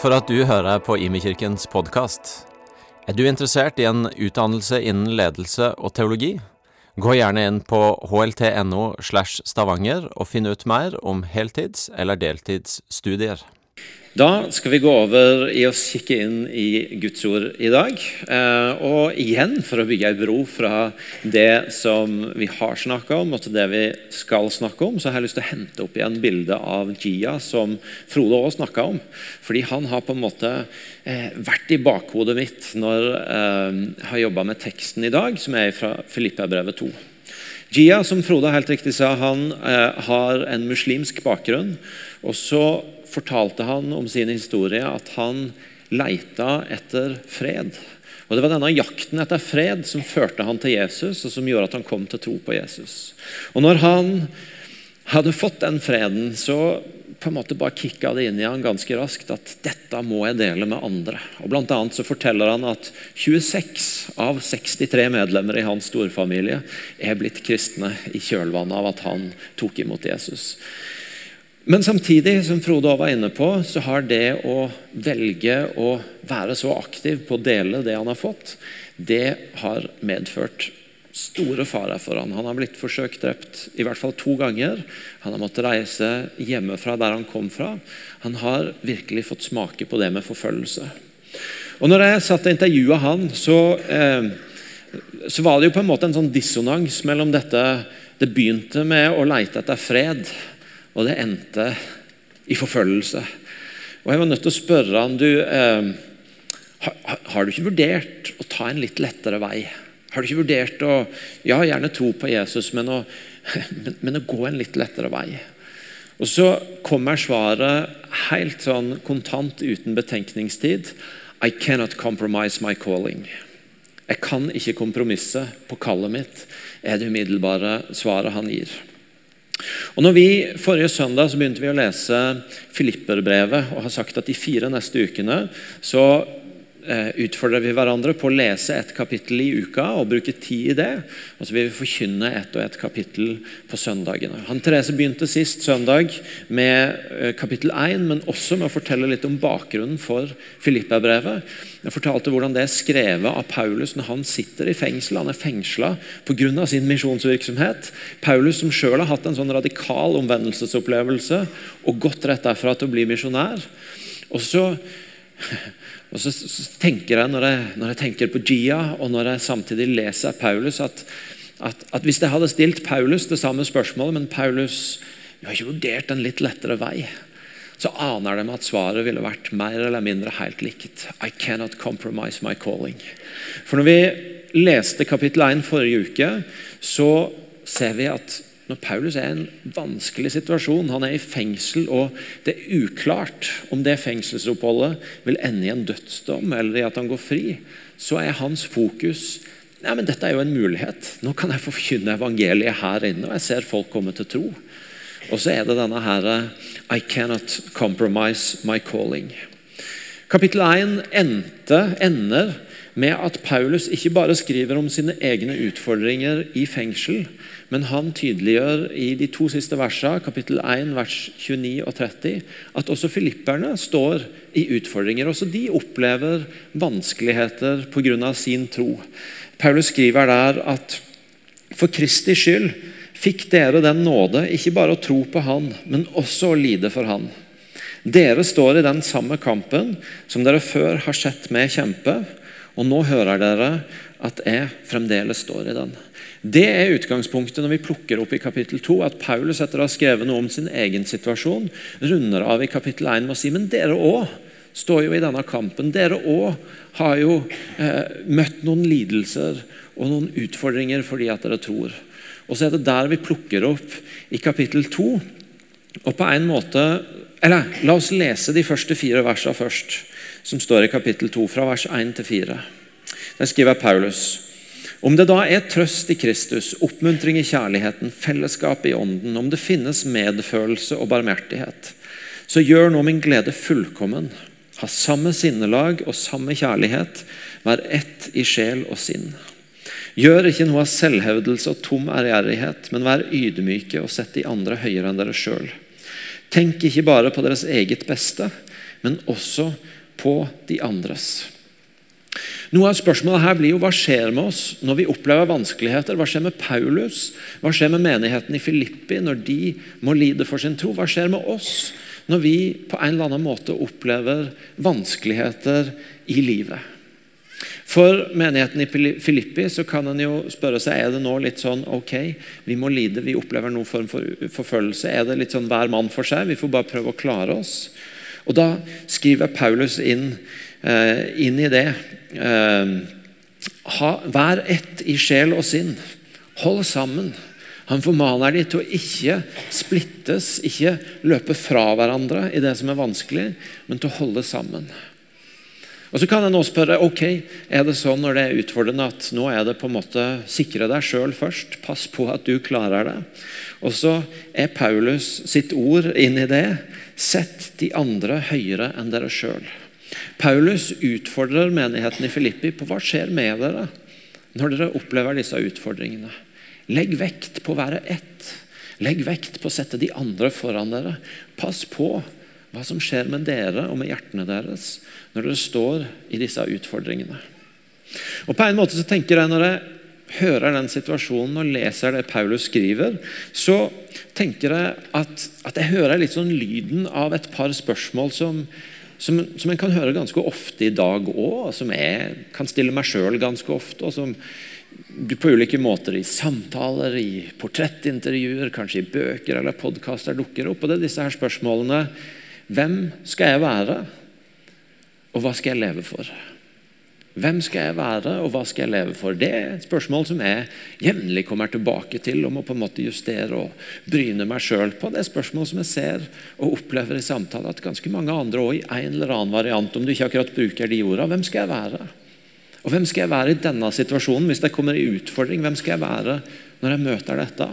For at du hører på Imekirkens podkast. Er du interessert i en utdannelse innen ledelse og teologi? Gå gjerne inn på hlt.no slash stavanger og finn ut mer om heltids- eller deltidsstudier. Da skal vi gå over i å kikke inn i Guds ord i dag. Eh, og igjen, for å bygge ei bro fra det som vi har snakka om, og til det vi skal snakke om, så har jeg lyst til å hente opp igjen bildet av Gia som Frode òg snakka om. Fordi han har på en måte eh, vært i bakhodet mitt når eh, jeg har jobba med teksten i dag, som er fra Filippabrevet 2. Gia, som Frode helt riktig sa, han har en muslimsk bakgrunn. og så fortalte han om sin historie at han leita etter fred. Og Det var denne jakten etter fred som førte han til Jesus, og som gjorde at han kom til tro på Jesus. Og når han hadde fått den freden, så på en måte bare kicka det inn i han ganske raskt at dette må jeg dele med andre. Og Blant annet så forteller han at 26 av 63 medlemmer i hans storfamilie er blitt kristne i kjølvannet av at han tok imot Jesus. Men samtidig, som Frode var inne på, så har det å velge å være så aktiv på å dele det han har fått, det har medført store farer for han. Han har blitt forsøkt drept i hvert fall to ganger. Han har måttet reise hjemmefra der han kom fra. Han har virkelig fått smake på det med forfølgelse. Og når jeg satt og intervjua han, så, eh, så, var det jo på en måte en sånn dissonans mellom dette Det begynte med å leite etter fred og det endte i forfølgelse. Og Jeg var nødt til å spørre han, du, eh, har, har, du ikke vurdert å ta en litt lettere vei? Har du ikke vurdert å ja, gjerne tro på Jesus, men å, men, men å gå en litt lettere vei? Og Så kommer svaret helt sånn kontant, uten betenkningstid. I cannot compromise my calling. Jeg kan ikke kompromisse på kallet mitt, er det umiddelbare svaret han gir. Og når vi Forrige søndag så begynte vi å lese Filipperbrevet og har sagt at de fire neste ukene så utfordrer vi hverandre på å lese et kapittel i uka og bruke tid i det. Og så vil vi forkynne ett og ett kapittel på søndagene. Han Therese begynte sist søndag med eh, kapittel 1, men også med å fortelle litt om bakgrunnen for Filippa-brevet. Jeg fortalte hvordan det er skrevet av Paulus når han sitter i fengsel. Han er fengsla pga. sin misjonsvirksomhet. Paulus som sjøl har hatt en sånn radikal omvendelsesopplevelse og gått rett derfra til å bli misjonær. Og så og så, tenker jeg når, jeg, når jeg tenker på Gia, og når jeg samtidig leser Paulus, at, at, at hvis jeg hadde stilt Paulus det samme spørsmålet, men Paulus du har ikke vurdert en litt lettere vei, så aner de at svaret ville vært mer eller mindre helt likt. I cannot compromise my calling. For når vi leste kapittel 1 forrige uke, så ser vi at når Paulus er i en vanskelig situasjon, han er i fengsel, og det er uklart om det fengselsoppholdet vil ende i en dødsdom eller i at han går fri, så er hans fokus Nei, men Dette er jo en mulighet. Nå kan jeg forkynne evangeliet her inne, og jeg ser folk komme til tro. Og så er det denne her I cannot compromise my calling. Kapittel 1 endte, ender med at Paulus ikke bare skriver om sine egne utfordringer i fengsel, men han tydeliggjør i de to siste versene, kapittel 1, vers 29 og 30, at også filipperne står i utfordringer. Også de opplever vanskeligheter pga. sin tro. Paulus skriver der at for Kristi skyld fikk dere den nåde ikke bare å tro på Han, men også å lide for Han. Dere står i den samme kampen som dere før har sett meg kjempe, og nå hører dere at jeg fremdeles står i den. Det er utgangspunktet når vi plukker opp i kapittel 2, at Paulus etter å ha skrevet noe om sin egen situasjon, runder av i kapittel 1 med å si men dere òg står jo i denne kampen. Dere òg har jo eh, møtt noen lidelser og noen utfordringer fordi at dere tror. Og så er det der vi plukker opp i kapittel 2. Og på en måte, eller La oss lese de første fire versene først, som står i kapittel 2, fra vers 1 til 4. Skriver Paulus om det da er trøst i Kristus, oppmuntring i kjærligheten, fellesskap i ånden, om det finnes medfølelse og barmhjertighet, så gjør nå min glede fullkommen. Ha samme sinnelag og samme kjærlighet, vær ett i sjel og sinn. Gjør ikke noe av selvhevdelse og tom ærgjerrighet, men vær ydmyke og sett de andre høyere enn dere sjøl. Tenk ikke bare på deres eget beste, men også på de andres. Noe av spørsmålet her blir jo hva skjer med oss når vi opplever vanskeligheter? Hva skjer med Paulus? Hva skjer med menigheten i Filippi når de må lide for sin tro? Hva skjer med oss når vi på en eller annen måte opplever vanskeligheter i livet? For menigheten i Filippi så kan en jo spørre seg er det nå litt sånn ok, vi må lide, vi opplever noen form for forfølgelse. Er det litt sånn hver mann for seg? Vi får bare prøve å klare oss. Og Da skriver Paulus inn, inn i det eh, ha, Vær ett i sjel og sinn. Hold sammen. Han formaner de til å ikke splittes, ikke løpe fra hverandre i det som er vanskelig, men til å holde sammen. Og Så kan en også spørre ok, er det sånn når det er utfordrende at nå er det på en måte sikre deg sjøl først, pass på at du klarer det. Og så er Paulus sitt ord inn i det. Sett de andre høyere enn dere sjøl. Paulus utfordrer menigheten i Filippi på hva skjer med dere når dere opplever disse utfordringene. Legg vekt på å være ett. Legg vekt på å sette de andre foran dere. Pass på hva som skjer med dere og med hjertene deres når dere står i disse utfordringene. Og på en måte så tenker jeg Når jeg hører den situasjonen og leser det Paulus skriver, så tenker jeg at, at jeg hører litt sånn lyden av et par spørsmål som, som, som en kan høre ganske ofte i dag òg, og som jeg kan stille meg sjøl ganske ofte. og som du på ulike måter i samtaler, i portrettintervjuer, kanskje i bøker eller podkaster dukker opp. og det er disse her spørsmålene Hvem skal jeg være? Og hva skal jeg leve for? Hvem skal jeg være, og hva skal jeg leve for? Det er et spørsmål som jeg jevnlig kommer tilbake til og må på en måte justere og bryne meg sjøl på. Det er spørsmål som jeg ser og opplever i samtale at ganske mange andre òg i en eller annen variant, om du ikke akkurat bruker de orda, hvem skal jeg være? Og hvem skal jeg være i denne situasjonen hvis det kommer en utfordring? Hvem skal jeg være når jeg møter dette?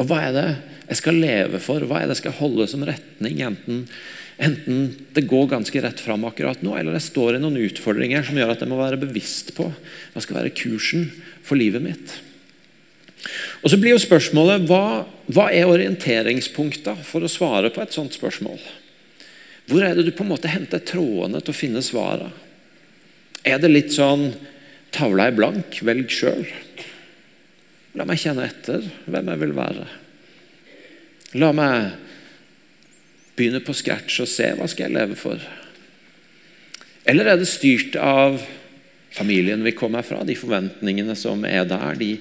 Og hva er det jeg skal leve for? Hva er det jeg skal holde som retning? enten Enten det går ganske rett fram akkurat nå, eller jeg står i noen utfordringer som gjør at jeg må være bevisst på hva skal være kursen for livet mitt. Og Så blir jo spørsmålet hva, hva er orienteringspunkta for å svare på et sånt spørsmål? Hvor er det du på en måte henter trådene til å finne svarene? Er det litt sånn tavla er blank, velg sjøl? La meg kjenne etter hvem jeg vil være. La meg begynne på scratch og se hva skal jeg leve for. Eller er det styrt av familien vi kommer fra, de forventningene som er der, de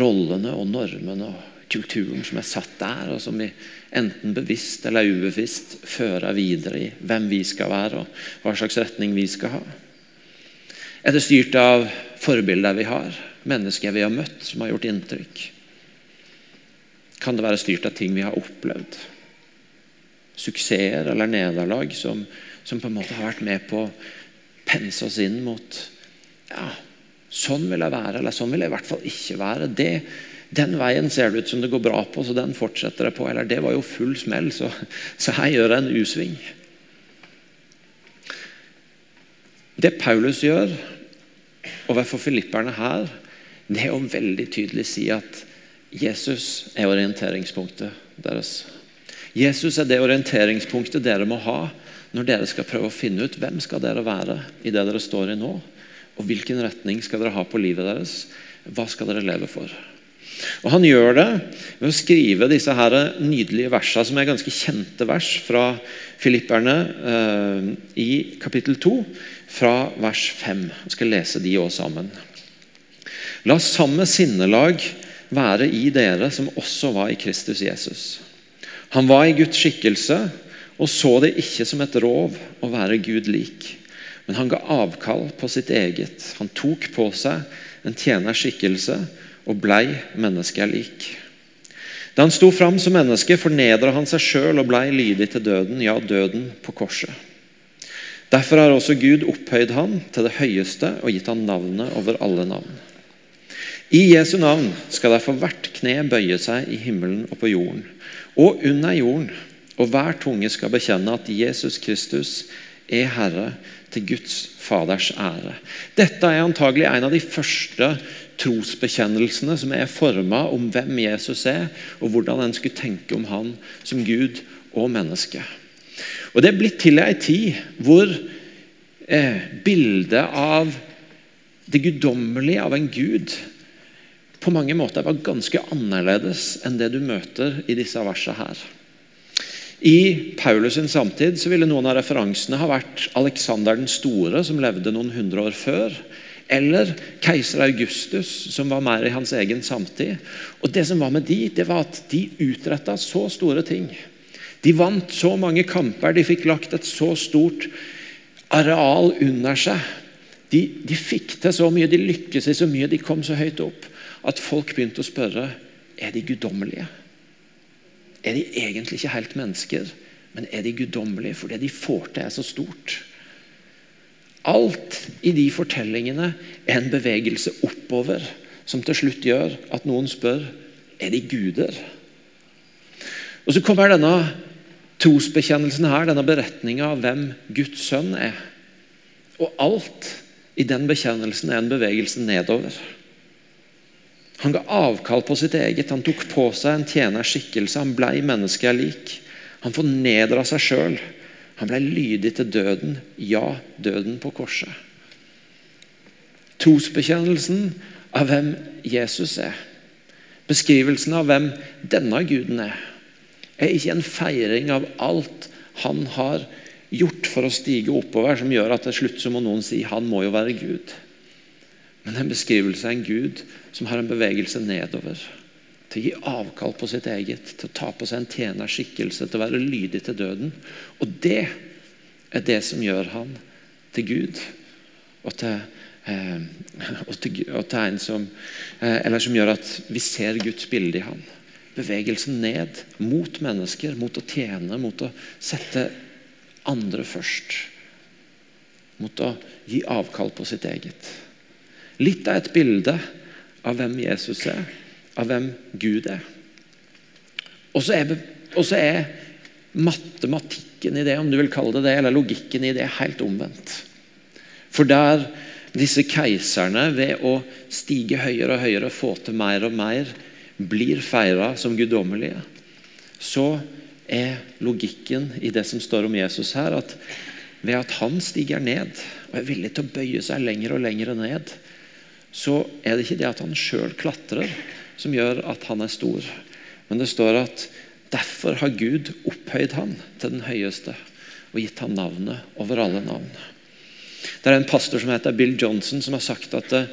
rollene og normene og kulturen som er satt der, og som vi enten bevisst eller ubevisst fører videre i hvem vi skal være og hva slags retning vi skal ha? Er det styrt av forbilder vi har, mennesker vi har møtt som har gjort inntrykk? Kan det være styrt av ting vi har opplevd? suksesser eller nederlag som, som, på en måte har vært med på å pense oss inn mot ja, Sånn vil jeg være, eller sånn vil jeg i hvert fall ikke være. Det, den veien ser det ut som det går bra på, så den fortsetter jeg på. Eller det var jo full smell, så, så her gjør jeg en U-sving. Det Paulus gjør overfor filipperne her, det er å veldig tydelig si at Jesus er orienteringspunktet deres. Jesus er det orienteringspunktet dere må ha når dere skal prøve å finne ut hvem skal dere være i det dere står i nå, og hvilken retning skal dere ha på livet deres. Hva skal dere leve for? Og Han gjør det ved å skrive disse her nydelige versene, som er ganske kjente vers fra filipperne eh, i kapittel 2, fra vers 5. Jeg skal lese de òg sammen. La samme sinnelag være i dere som også var i Kristus Jesus. Han var i Guds skikkelse og så det ikke som et rov å være Gud lik. Men han ga avkall på sitt eget. Han tok på seg en tjeners skikkelse og blei mennesket lik. Da han sto fram som menneske, fornedra han seg sjøl og blei lydig til døden, ja, døden på korset. Derfor har også Gud opphøyd han til det høyeste og gitt han navnet over alle navn. I Jesu navn skal derfor hvert kne bøye seg i himmelen og på jorden og under jorden. Og hver tunge skal bekjenne at Jesus Kristus er Herre til Guds Faders ære. Dette er antagelig en av de første trosbekjennelsene som er forma om hvem Jesus er, og hvordan en skulle tenke om han som Gud og menneske. Og Det er blitt til ei tid hvor eh, bildet av det guddommelige, av en gud, på mange måter var ganske annerledes enn det du møter i disse versene her. I Paulus' sin samtid så ville noen av referansene ha vært Alexander den store, som levde noen hundre år før. Eller keiser Augustus, som var mer i hans egen samtid. Og Det som var med de, det var at de utretta så store ting. De vant så mange kamper, de fikk lagt et så stort areal under seg. De, de fikk til så mye, de lykkes i så mye, de kom så høyt opp at folk begynte å spørre er de guddommelige. Er de egentlig ikke helt mennesker, men er de guddommelige? For det de får til, er så stort. Alt i de fortellingene er en bevegelse oppover som til slutt gjør at noen spør er de guder. Og Så kommer denne trosbekjennelsen her, denne beretninga av hvem Guds sønn er. Og alt i den bekjennelsen er en bevegelse nedover. Han ga avkall på sitt eget. Han tok på seg en tjeners skikkelse. Han ble mennesket lik. Han fornedra seg sjøl. Han ble lydig til døden. Ja, døden på korset. Trosbekjennelsen av hvem Jesus er, beskrivelsen av hvem denne guden er, er ikke en feiring av alt han har gjort for å stige oppover, som gjør at til slutt så må noen si han må jo være Gud. Men en beskrivelse av en Gud som har en bevegelse nedover. Til å gi avkall på sitt eget, til å ta på seg en tjenerskikkelse, til å være lydig til døden. Og det er det som gjør han til Gud. Og til, eh, og til, og til en som eh, Eller som gjør at vi ser Guds bilde i han. Bevegelsen ned mot mennesker, mot å tjene, mot å sette andre først. Mot å gi avkall på sitt eget. Litt av et bilde av hvem Jesus er, av hvem Gud er. Og så er, er, matematikken i det, om du vil kalle det det, eller logikken i det, helt omvendt. For der disse keiserne, ved å stige høyere og høyere, få til mer og mer, blir feira som guddommelige, så er logikken i det som står om Jesus her, at ved at han stiger ned og er villig til å bøye seg lenger og lenger ned, så er det ikke det at han sjøl klatrer, som gjør at han er stor. Men det står at derfor har Gud opphøyd han til den høyeste og gitt ham navnet over alle navn. Det er en pastor som heter Bill Johnson, som har sagt at eh,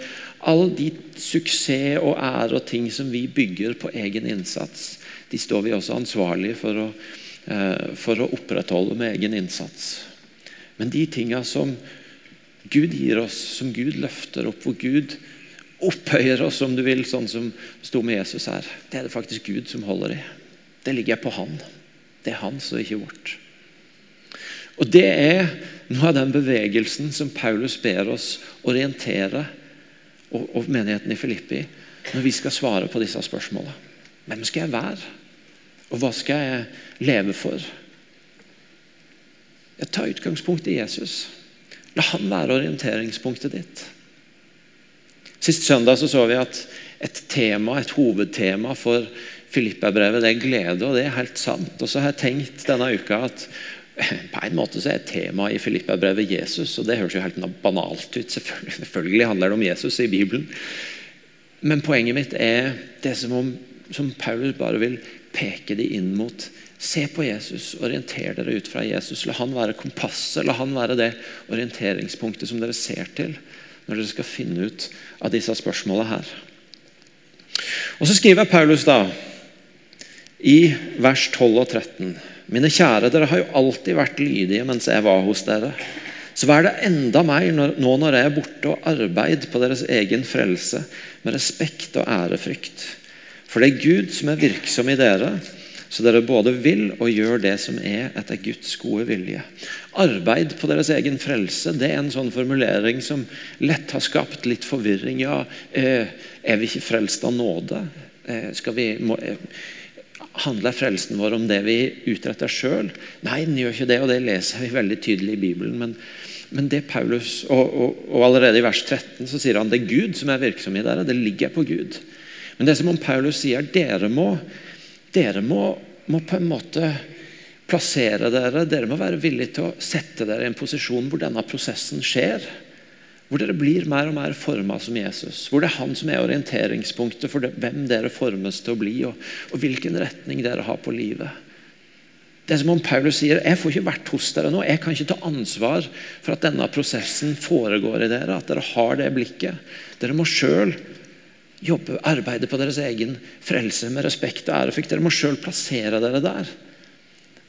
all de suksess og ære og ting som vi bygger på egen innsats, de står vi også ansvarlige for å, eh, for å opprettholde med egen innsats. Men de tinga som Gud gir oss, som Gud løfter opp, hvor Gud opphøyer oss, om du vil, sånn som sto med Jesus her. Det er det faktisk Gud som holder i. Det ligger på Han. Det er hans og ikke vårt. Og Det er noe av den bevegelsen som Paulus ber oss orientere og, og menigheten i Filippi når vi skal svare på disse spørsmålene. Hvem skal jeg være? Og hva skal jeg leve for? Jeg tar utgangspunkt i Jesus. La han være orienteringspunktet ditt. Sist søndag så, så vi at et tema, et hovedtema for Filippa-brevet det er glede, og det er helt sant. Og så har jeg tenkt denne uka at på en måte så er temaet i Filippa-brevet Jesus, og det høres jo helt banalt ut. Selvfølgelig, handler det om Jesus i Bibelen. Men poenget mitt er det som, om, som Paulus bare vil peke de inn mot. Se på Jesus, orienter dere ut fra Jesus. La han være kompasset, la han være det orienteringspunktet som dere ser til når dere skal finne ut av disse spørsmålene her. Og Så skriver Paulus da i vers 12 og 13.: Mine kjære, dere har jo alltid vært lydige mens jeg var hos dere. Så vær det enda mer nå når jeg er borte, og arbeid på deres egen frelse med respekt og ærefrykt. For det er Gud som er virksom i dere, så dere både vil og gjør det som er etter Guds gode vilje. Arbeid på deres egen frelse det er en sånn formulering som lett har skapt litt forvirring. Ja, eh, er vi ikke frelst av nåde? Eh, skal vi, må, eh, handler frelsen vår om det vi utretter sjøl? Nei, den gjør ikke det, og det leser vi veldig tydelig i Bibelen. Men, men det Paulus, og, og, og, allerede i vers 13 så sier han det er Gud som er virksom i dere. Det ligger på Gud. Men det er som om Paulus sier dere må, dere må, må på en måte plassere dere. Dere må være villige til å sette dere i en posisjon hvor denne prosessen skjer. Hvor dere blir mer og mer forma som Jesus. Hvor det er han som er orienteringspunktet for hvem dere formes til å bli, og, og hvilken retning dere har på livet. Det er som om Paulus sier jeg får ikke vært hos dere nå. Jeg kan ikke ta ansvar for at denne prosessen foregår i dere. At dere har det blikket. Dere må sjøl arbeide på deres egen frelse med respekt og ærefrykt. Dere må sjøl plassere dere der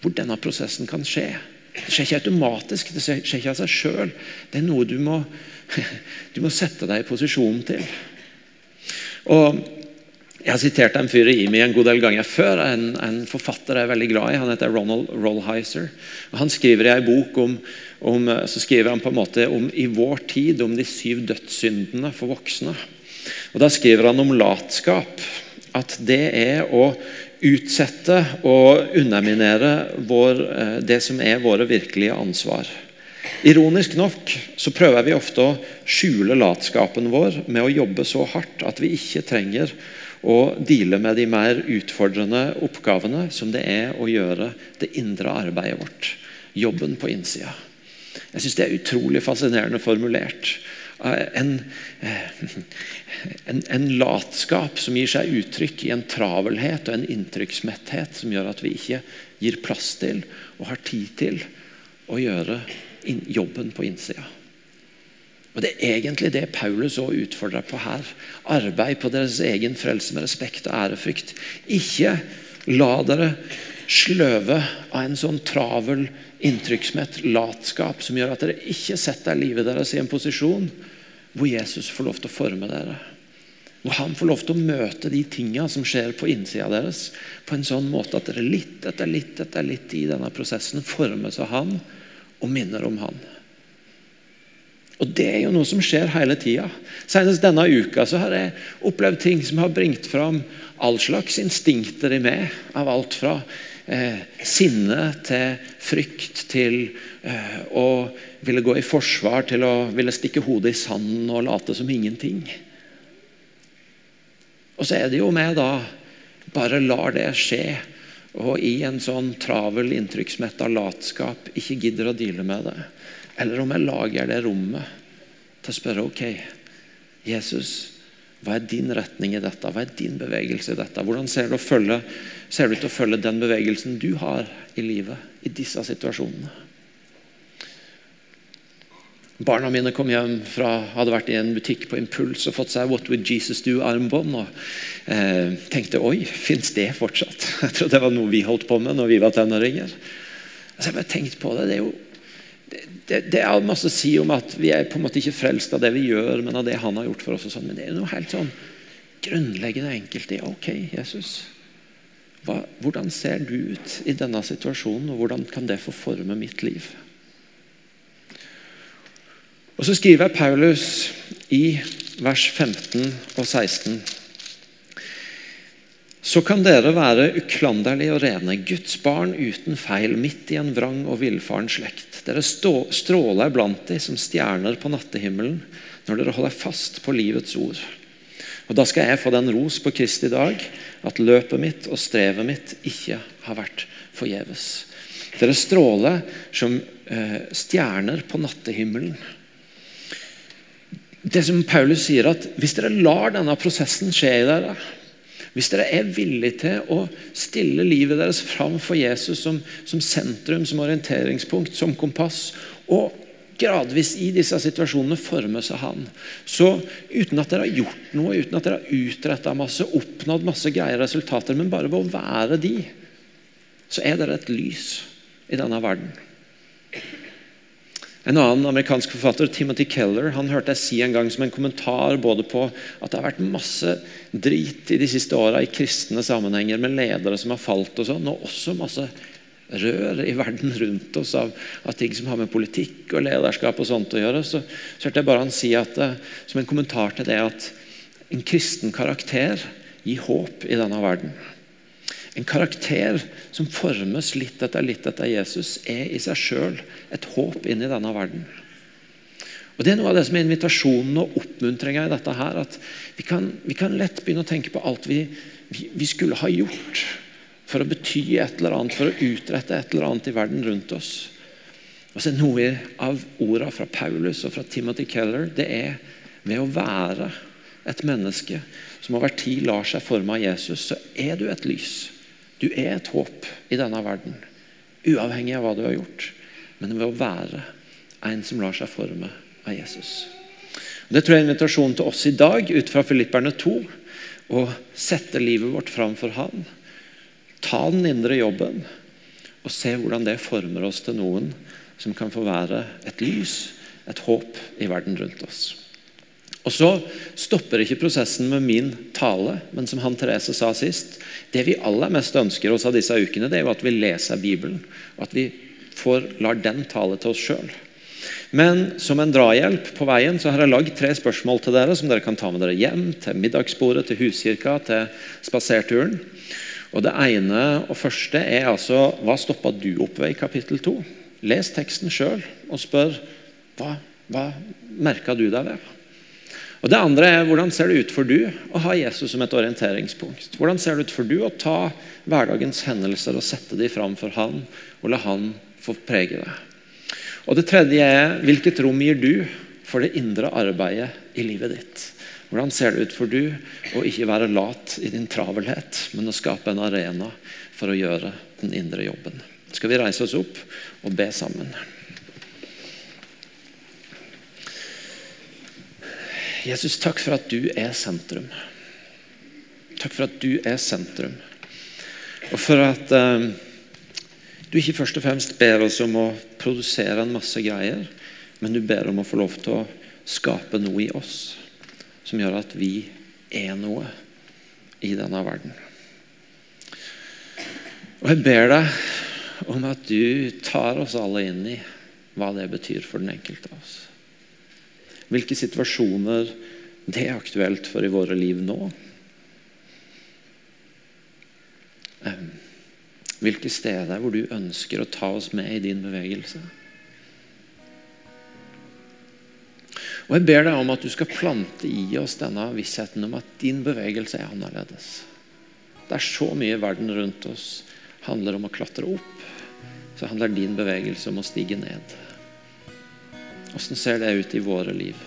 hvor denne prosessen kan skje. Det skjer ikke automatisk, det skjer ikke av seg sjøl. Det er noe du må, du må sette deg i posisjon til. Og Jeg har sitert en fyr i IMI en god del ganger før. En, en, forfatter jeg er veldig glad i. Han heter Ronald Rollheiser. Han skriver i en bok om, om, så skriver han på en måte om i vår tid om de syv dødssyndene for voksne. Og Da skriver han om latskap. At det er å utsette og underminere vår, eh, det som er våre virkelige ansvar. Ironisk nok så prøver vi ofte å skjule latskapen vår med å jobbe så hardt at vi ikke trenger å deale med de mer utfordrende oppgavene som det er å gjøre det indre arbeidet vårt. Jobben på innsida. Jeg syns det er utrolig fascinerende formulert. Eh, en, eh, en, en, latskap som gir seg uttrykk i en travelhet og en inntrykksmetthet som gjør at vi ikke gir plass til og har tid til å gjøre jobben på innsida. Og Det er egentlig det Paulus òg utfordrer på her. Arbeid på deres egen frelse med respekt og ærefrykt. Ikke la dere sløve av en sånn travel, inntrykksmett latskap som gjør at dere ikke setter livet deres i en posisjon hvor Jesus får lov til å forme dere. Hvor han får lov til å møte de tingene som skjer på innsida deres, på en sånn måte at dere litt etter litt etter litt i denne prosessen formes av han og minner om han. Og Det er jo noe som skjer hele tida. Senest denne uka så har jeg opplevd ting som har bringt fram all slags instinkter i meg. Av alt fra eh, sinne til frykt til eh, å ville gå i forsvar, til å ville stikke hodet i sanden og late som ingenting. Og så er det jo med da bare lar det skje, og i en sånn travel, inntrykksmetta latskap ikke gidder å deale med det. Eller om jeg lager det rommet til å spørre ok, Jesus, hva er din retning i dette? Hva er din bevegelse i dette? Hvordan ser du, følge, ser du til å følge den bevegelsen du har i livet i disse situasjonene? Barna mine kom hjem fra hadde vært i en butikk på Impuls og fått seg What Would Jesus Do-armbånd. og eh, tenkte oi, fins det fortsatt? Jeg trodde det var noe vi holdt på med når vi var tenåringer. Så jeg bare tenkt på det. Det er jo det, det, er masse å si om at vi er på en måte ikke frelst av det vi gjør, men av det han har gjort for oss. og sånn, Men det er noe helt sånn grunnleggende enkelt i ok, Jesus. Hva, hvordan ser du ut i denne situasjonen, og hvordan kan det få forme mitt liv? Og Så skriver Paulus i vers 15 og 16 så kan dere være uklanderlige og rene, Guds barn uten feil, midt i en vrang og villfaren slekt. Dere stå, stråler blant de som stjerner på nattehimmelen når dere holder fast på livets ord. Og Da skal jeg få den ros på Kristi dag at løpet mitt og strevet mitt ikke har vært forgjeves. Dere stråler som eh, stjerner på nattehimmelen det som Paulus sier at Hvis dere lar denne prosessen skje i dere, hvis dere er villige til å stille livet deres fram for Jesus som, som sentrum, som orienteringspunkt, som kompass, og gradvis i disse situasjonene formes av Han, så uten at dere har gjort noe, uten at dere har utretta masse, oppnådd masse greie resultater, men bare ved å være de, så er dere et lys i denne verden. En annen amerikansk forfatter, Timothy Keller, han hørte jeg si en gang som en kommentar både på at det har vært masse drit i de siste åra i kristne sammenhenger med ledere som har falt, og sånn, og også masse rør i verden rundt oss av, av, ting som har med politikk og lederskap og sånt å gjøre. Så, så hørte jeg bare han si at, eh, som en kommentar til det at en kristen karakter gir håp i denne verden. En karakter som formes litt etter litt etter Jesus, er i seg sjøl et håp inn i denne verden. Og Det er noe av det som er invitasjonen og oppmuntringa i dette. her, at vi kan, vi kan, lett begynne å tenke på alt vi, vi, vi skulle ha gjort for å bety et eller annet, for å utrette et eller annet i verden rundt oss. Og så Noe av ordene fra Paulus og fra Timothy Keller det er ved å være et menneske som over tid lar seg forme av Jesus, så er du et lys. Du er et håp i denne verden, uavhengig av hva du har gjort. Men ved å være en som lar seg forme av Jesus. Det tror jeg er invitasjonen til oss i dag, ut fra Filipperne 2, å sette livet vårt framfor Han. Ta den indre jobben og se hvordan det former oss til noen som kan få være et lys, et håp i verden rundt oss. Og Så stopper ikke prosessen med min tale, men som han Therese sa sist Det vi aller mest ønsker oss av disse ukene, det er jo at vi leser Bibelen, og at vi får, lar den tale til oss sjøl. Men som en drahjelp på veien så har jeg lagd tre spørsmål til dere som dere kan ta med dere hjem, til middagsbordet, til huskirka, til spaserturen. Og Det ene og første er altså Hva stoppa du opp ved i kapittel 2? Les teksten sjøl og spør hva, hva merka du deg ved? Og Det andre er hvordan ser det ut for du å ha Jesus som et orienteringspunkt? Hvordan ser det ut for du å ta hverdagens hendelser og sette dem fram for Han, og la Han få prege deg? Og Det tredje er hvilket rom gir du for det indre arbeidet i livet ditt? Hvordan ser det ut for du å ikke være lat i din travelhet, men å skape en arena for å gjøre den indre jobben? Skal vi reise oss opp og be sammen? Jesus, takk for at du er sentrum. Takk for at du er sentrum. Og for at eh, du ikke først og fremst ber oss om å produsere en masse greier, men du ber om å få lov til å skape noe i oss som gjør at vi er noe i denne verden. Og jeg ber deg om at du tar oss alle inn i hva det betyr for den enkelte av oss hvilke situasjoner det er aktuelt for i våre liv nå. Hvilke steder hvor du ønsker å ta oss med i din bevegelse. Og Jeg ber deg om at du skal plante i oss denne vissheten om at din bevegelse er annerledes. Det er så mye verden rundt oss handler om å klatre opp. Så handler din bevegelse om å stige ned. Hvordan ser det ut i våre liv,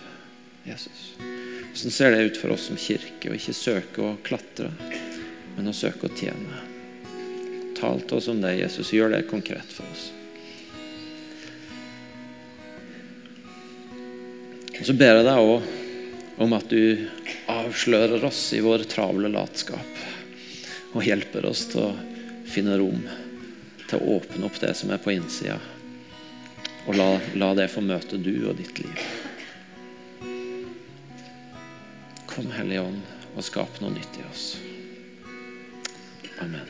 Jesus? Hvordan ser det ut for oss som kirke å ikke søke å klatre, men å søke å tjene? Tal til oss om det, Jesus. Gjør det konkret for oss. Så ber jeg deg òg om at du avslører oss i vår travle latskap, og hjelper oss til å finne rom til å åpne opp det som er på innsida og la, la det få møte du og ditt liv. Kom, Hellige Ånd, og skap noe nytt i oss. Amen.